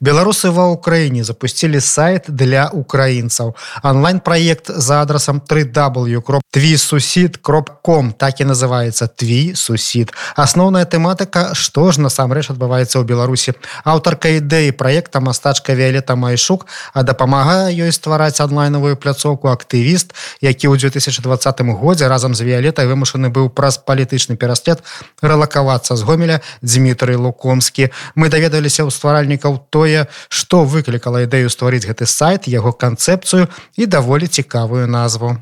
Беларусы ва ўкраіне запусцілі сайт для украінцаў онлайн-праект за адрасам 3w кроп тві сусід кропком так і называется тві сусід асноўная тэматыка што ж насамрэч адбываецца ў беларусі аўтарка ідэі праекта мастачка віолета майшук а дапамагае ёй ствараць онлайновую пляцоўку актывіст які ў 2020 годзе разам з віолетай вымушаны быў праз палітычны пераслед рэлакавацца з гомеля Дмітрый лукомскі мы даведаліся ў стваральнікаў той тое што выклікала ідэю стварыць гэты сайт яго канцэпцыю і даволі цікавую назву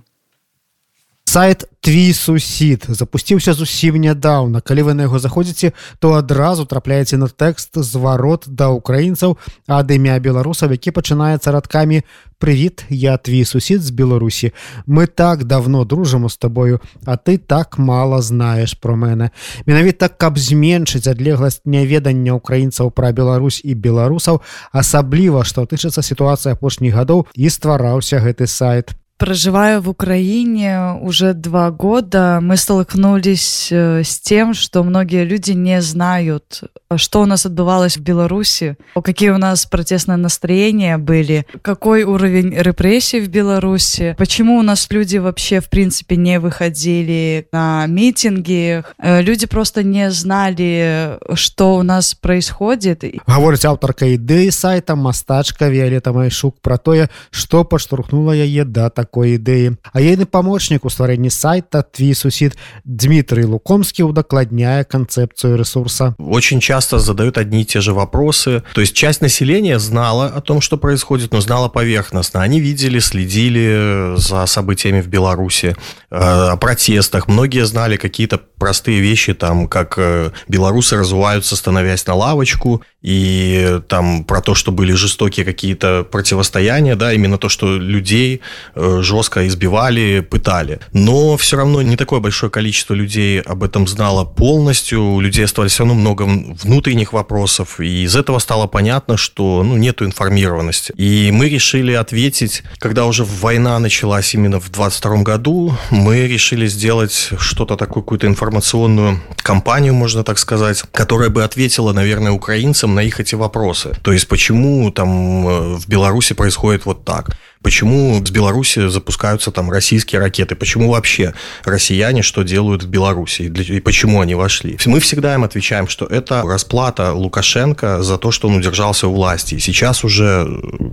Сайт твій сусід запусціўся зусім нядаўна. Калі вы на яго заходзіце то адразу трапляеце на тэкст зварот да украінцаў ад імя беларусаў які пачынаецца радкамі Прывіт я твій сусід з беларусі. Мы так давно дружым з табою а ты так мало знаеш про мене менавіта каб зменшыць адлегласць няведання украінцаў пра Беларусь і беларусаў асабліва што тычыцца сітуацыі апошніх гадоў і ствараўся гэты сайт проживая в Украине уже два года, мы столкнулись э, с тем, что многие люди не знают, что у нас отбывалось в Беларуси, какие у нас протестные настроения были, какой уровень репрессий в Беларуси, почему у нас люди вообще, в принципе, не выходили на митинги. Э, люди просто не знали, что у нас происходит. Говорить авторка идеи сайта мастачка Виолетта Майшук про то, что подштурхнуло яе да так такой ідэі а ейны памочнік у стварэнні сайта твій сусід Дмітрий лукомскі удакладняе канцэпцыю ресурса очень часто задают одни и те же вопросы то есть часть населения знала о том что происходит но знала поверхностно они видели следили за событиями в Беларуси э, о протестах многие знали какие-то простые вещи там как э, белорусы развиваются становясь на лавочку и там про то что были жестокие какие-то противостояния да именно то что людей э, жестко избивали, пытали. Но все равно не такое большое количество людей об этом знало полностью. У людей оставались все равно много внутренних вопросов. И из этого стало понятно, что ну, нету информированности. И мы решили ответить, когда уже война началась именно в 22 году, мы решили сделать что-то такое, какую-то информационную кампанию, можно так сказать, которая бы ответила, наверное, украинцам на их эти вопросы. То есть, почему там э, в Беларуси происходит вот так? Почему с Беларуси запускаются там российские ракеты? Почему вообще россияне что делают в Беларуси? И почему они вошли? Мы всегда им отвечаем, что это расплата Лукашенко за то, что он удержался у власти. И сейчас уже,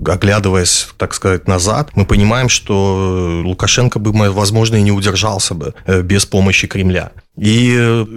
оглядываясь, так сказать, назад, мы понимаем, что Лукашенко бы, возможно, и не удержался бы э, без помощи Кремля. И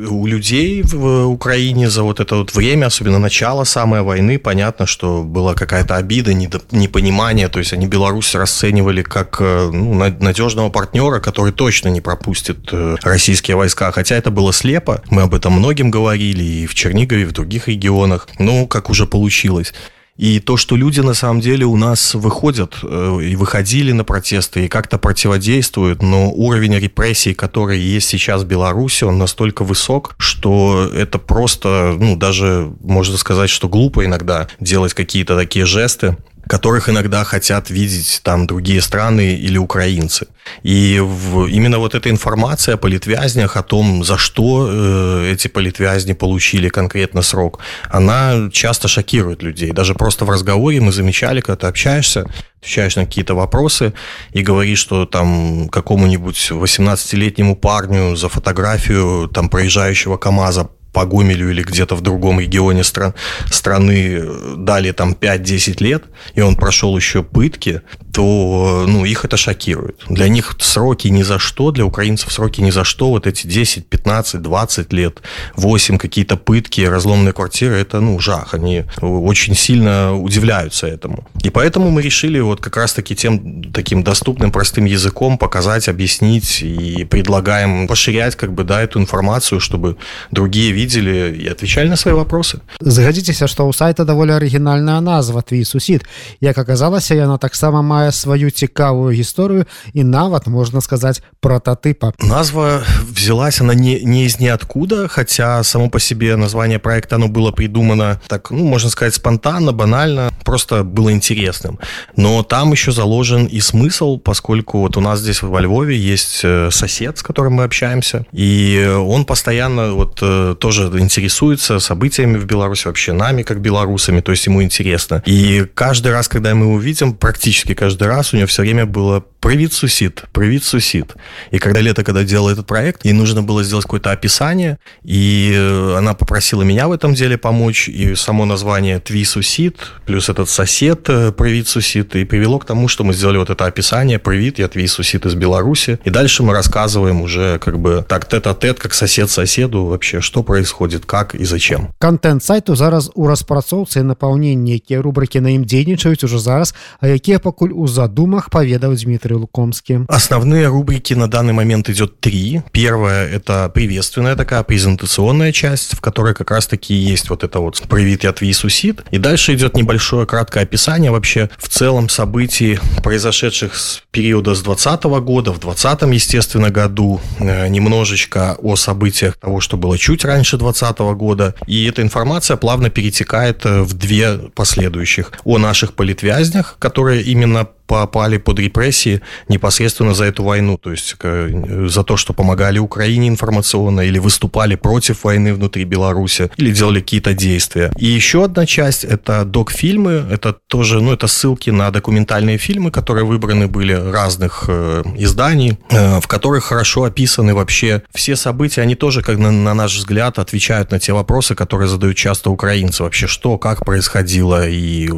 у людей в Украине за вот это вот время, особенно начало самой войны, понятно, что была какая-то обида, непонимание. То есть они Беларусь расценивали как э, ну, надежного партнера, который точно не пропустит э, российские войска. Хотя это было слепо. Мы об этом многим говорили и в Чернигове, и в других регионах. Но как уже получилось. И то, что люди на самом деле у нас выходят э, и выходили на протесты и как-то противодействуют, но уровень репрессий, который есть сейчас в Беларуси, он настолько высок, что это просто, ну, даже можно сказать, что глупо иногда делать какие-то такие жесты которых иногда хотят видеть там другие страны или украинцы. И в, именно вот эта информация о политвязнях, о том, за что э, эти политвязни получили конкретно срок, она часто шокирует людей. Даже просто в разговоре мы замечали, когда ты общаешься, отвечаешь на какие-то вопросы и говоришь, что там какому-нибудь 18-летнему парню за фотографию там проезжающего КАМАЗа по Гомелю или где-то в другом регионе стран, страны дали там 5-10 лет, и он прошел еще пытки, то ну, их это шокирует. Для них сроки ни за что, для украинцев сроки ни за что. Вот эти 10, 15, 20 лет, 8 какие-то пытки, разломные квартиры, это ну, жах. Они очень сильно удивляются этому. И поэтому мы решили вот как раз-таки тем таким доступным, простым языком показать, объяснить и предлагаем поширять как бы, да, эту информацию, чтобы другие видели, видели и отвечали на свои вопросы. Згадзіцеся, што ў сайта даволі арыгінальная назва твій сусід. Як аказалася, яна таксама мае сваю цікавую гісторыю і нават можна сказаць прототипа. Назва взялась она не, не из ниоткуда, хотя само по себе название проекта оно было придумано так, ну, можно сказать, спонтанно, банально, просто было интересным. Но там еще заложен и смысл, поскольку вот у нас здесь во Львове есть э, сосед, с которым мы общаемся, и он постоянно вот э, тоже интересуется событиями в Беларуси, вообще нами, как белорусами, то есть ему интересно. И каждый раз, когда мы его видим, практически каждый раз у него все время было «Привет, сусид! Привет, сусид!» И когда лето, когда делала этот проект, ей нужно было сделать какое-то описание, и э, она попросила меня в этом деле помочь, и само название «Тви сусид» плюс этот сосед «Привет, сусид» и привело к тому, что мы сделали вот это описание «Привет, я Тви сусид из Беларуси», и дальше мы рассказываем уже как бы так тет-а-тет, как сосед соседу вообще, что происходит, как и зачем. Контент сайту зараз у распрацоўцы і напаўненні, якія рубрыкі на ім дзейнічаюць уже зараз, а якія пакуль у задумах паведаў Дмітрий Лукомскі. Основные рубрики на данный момент идет три. Первая – это приветственная такая презентационная часть, в которой как раз-таки есть вот это вот «Привет, я твой сусид». И дальше идет небольшое краткое описание вообще в целом событий, произошедших с периода с 2020 года, в 2020, естественно, году, э, немножечко о событиях того, что было чуть раньше 2020 года. И эта информация плавно перетекает э, в две последующих. О наших политвязнях, которые именно попали под репрессии непосредственно за эту войну, то есть э, за то, что помогали Украине информационно или выступали против войны внутри Беларуси, или делали какие-то действия. И еще одна часть – это док-фильмы, это тоже, ну, это ссылки на документальные фильмы, которые выбраны были разных э, изданий, э, в которых хорошо описаны вообще все события, они тоже, как на, на наш взгляд, отвечают на те вопросы, которые задают часто украинцы, вообще что, как происходило, и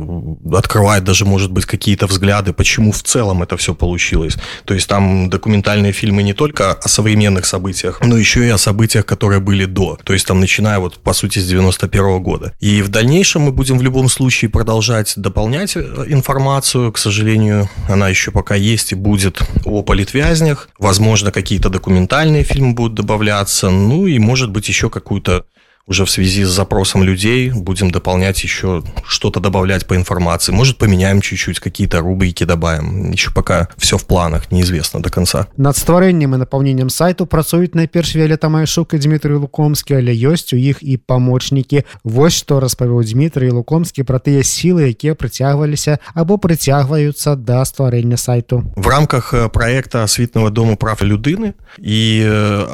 открывают даже, может быть, какие-то взгляды почему в целом это все получилось. То есть там документальные фильмы не только о современных событиях, но еще и о событиях, которые были до. То есть там начиная вот по сути с 91 -го года. И в дальнейшем мы будем в любом случае продолжать дополнять э, информацию. К сожалению, она еще пока есть и будет о политвязнях. Возможно, какие-то документальные фильмы будут добавляться. Ну и может быть еще какую-то уже в связи с запросом людей будем дополнять еще что-то добавлять по информации. Может, поменяем чуть-чуть, какие-то рубрики добавим. Еще пока все в планах, неизвестно до конца. Над стварэннем і напаўненнем сайту працуюць найперш Віолета Майшук і Дмітрий Лукомскі, але ёсць у іх і памочнікі. Вось што распавёў Дмітрий Лукомскі пра тыя сілы, якія прыцягваліся або прыцягваюцца да стварэння сайту. В рамках э, проекта Освітного дома прав людыны и э,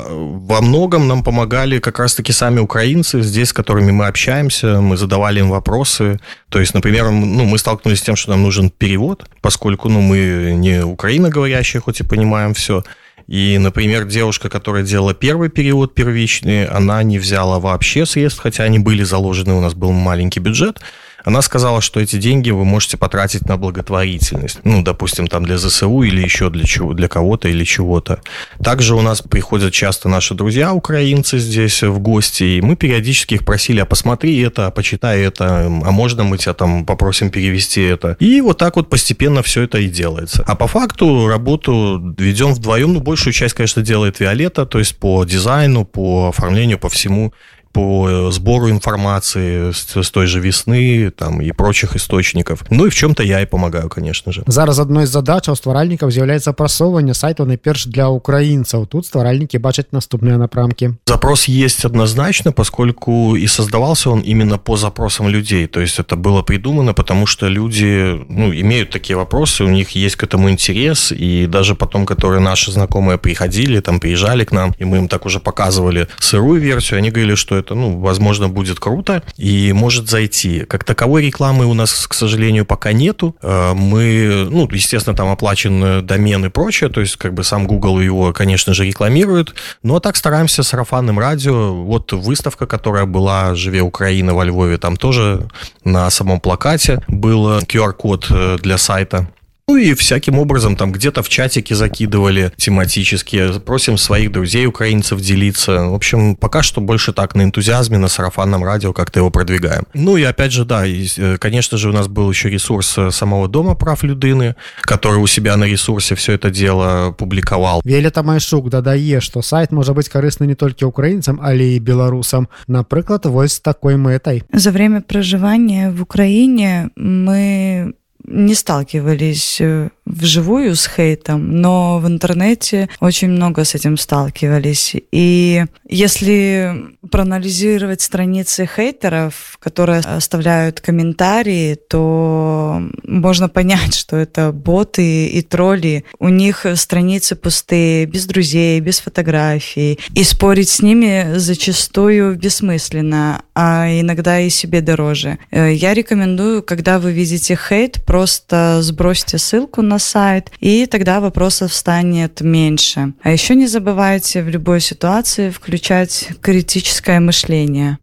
во многом нам помогали как раз-таки сами украинцы, украинцы здесь, с которыми мы общаемся, мы задавали им вопросы. То есть, например, ну, мы столкнулись с тем, что нам нужен перевод, поскольку ну, мы не украиноговорящие, хоть и понимаем все. И, например, девушка, которая делала первый перевод первичный, она не взяла вообще средств, хотя они были заложены, у нас был маленький бюджет. Она сказала, что эти деньги вы можете потратить на благотворительность. Ну, допустим, там для ЗСУ или еще для, чего, для кого-то или чего-то. Также у нас приходят часто наши друзья украинцы здесь в гости, и мы периодически их просили, а посмотри это, а почитай это, а можно мы тебя там попросим перевести это. И вот так вот постепенно все это и делается. А по факту работу ведем вдвоем. Ну, большую часть, конечно, делает Виолетта, то есть по дизайну, по оформлению, по всему по э, сбору информации с, с той же весны там, и прочих источников. Ну и в чем-то я и помогаю, конечно же. Зараз одной з задачаў стваральнікаў з'яўляецца прасоўванне сайту найперш для украінцаў. Тут стваральнікі бачаць наступныя напрамкі. Запрос есть однозначно, поскольку и создавался он именно по запросам людей. То есть это было придумано, потому что люди ну, имеют такие вопросы, у них есть к этому интерес, и даже потом, которые наши знакомые приходили, там приезжали к нам, и мы им так уже показывали сырую версию, они говорили, что это, ну, возможно, будет круто и может зайти. Как таковой рекламы у нас, к сожалению, пока нету. Э, мы, ну, естественно, там оплачен домен и прочее, то есть как бы сам Google его, конечно же, рекламирует, но так стараемся сарафанным радио. Вот выставка, которая была «Живе Украина» во Львове, там тоже на самом плакате был QR-код э, для сайта Ну и всяким образом там где-то в чатике закидывали тематически. Просим своих друзей украинцев делиться. В общем, пока что больше так на энтузиазме, на сарафанном радио как-то его продвигаем. Ну и опять же, да, и, э, конечно же, у нас был еще ресурс э, самого Дома прав людыны, который у себя на ресурсе все это дело публиковал. Велета Майшук дадае, што сайт можа быць карысны не толькі украінцам, але і беларусам. Напрыклад, вось такой мэтай. За время проживания в Украине мы не сталкивались э, вживую с хейтом, но в интернете очень много с этим сталкивались. И если проанализировать страницы хейтеров, которые оставляют комментарии, то можно понять, что это боты и тролли. У них страницы пустые, без друзей, без фотографий. И спорить с ними зачастую бессмысленно, а иногда и себе дороже. Э, я рекомендую, когда вы видите хейт, просто сбросьте ссылку на сайт, и тогда вопросов станет меньше. А еще не забывайте в любой ситуации включать критическое мышление.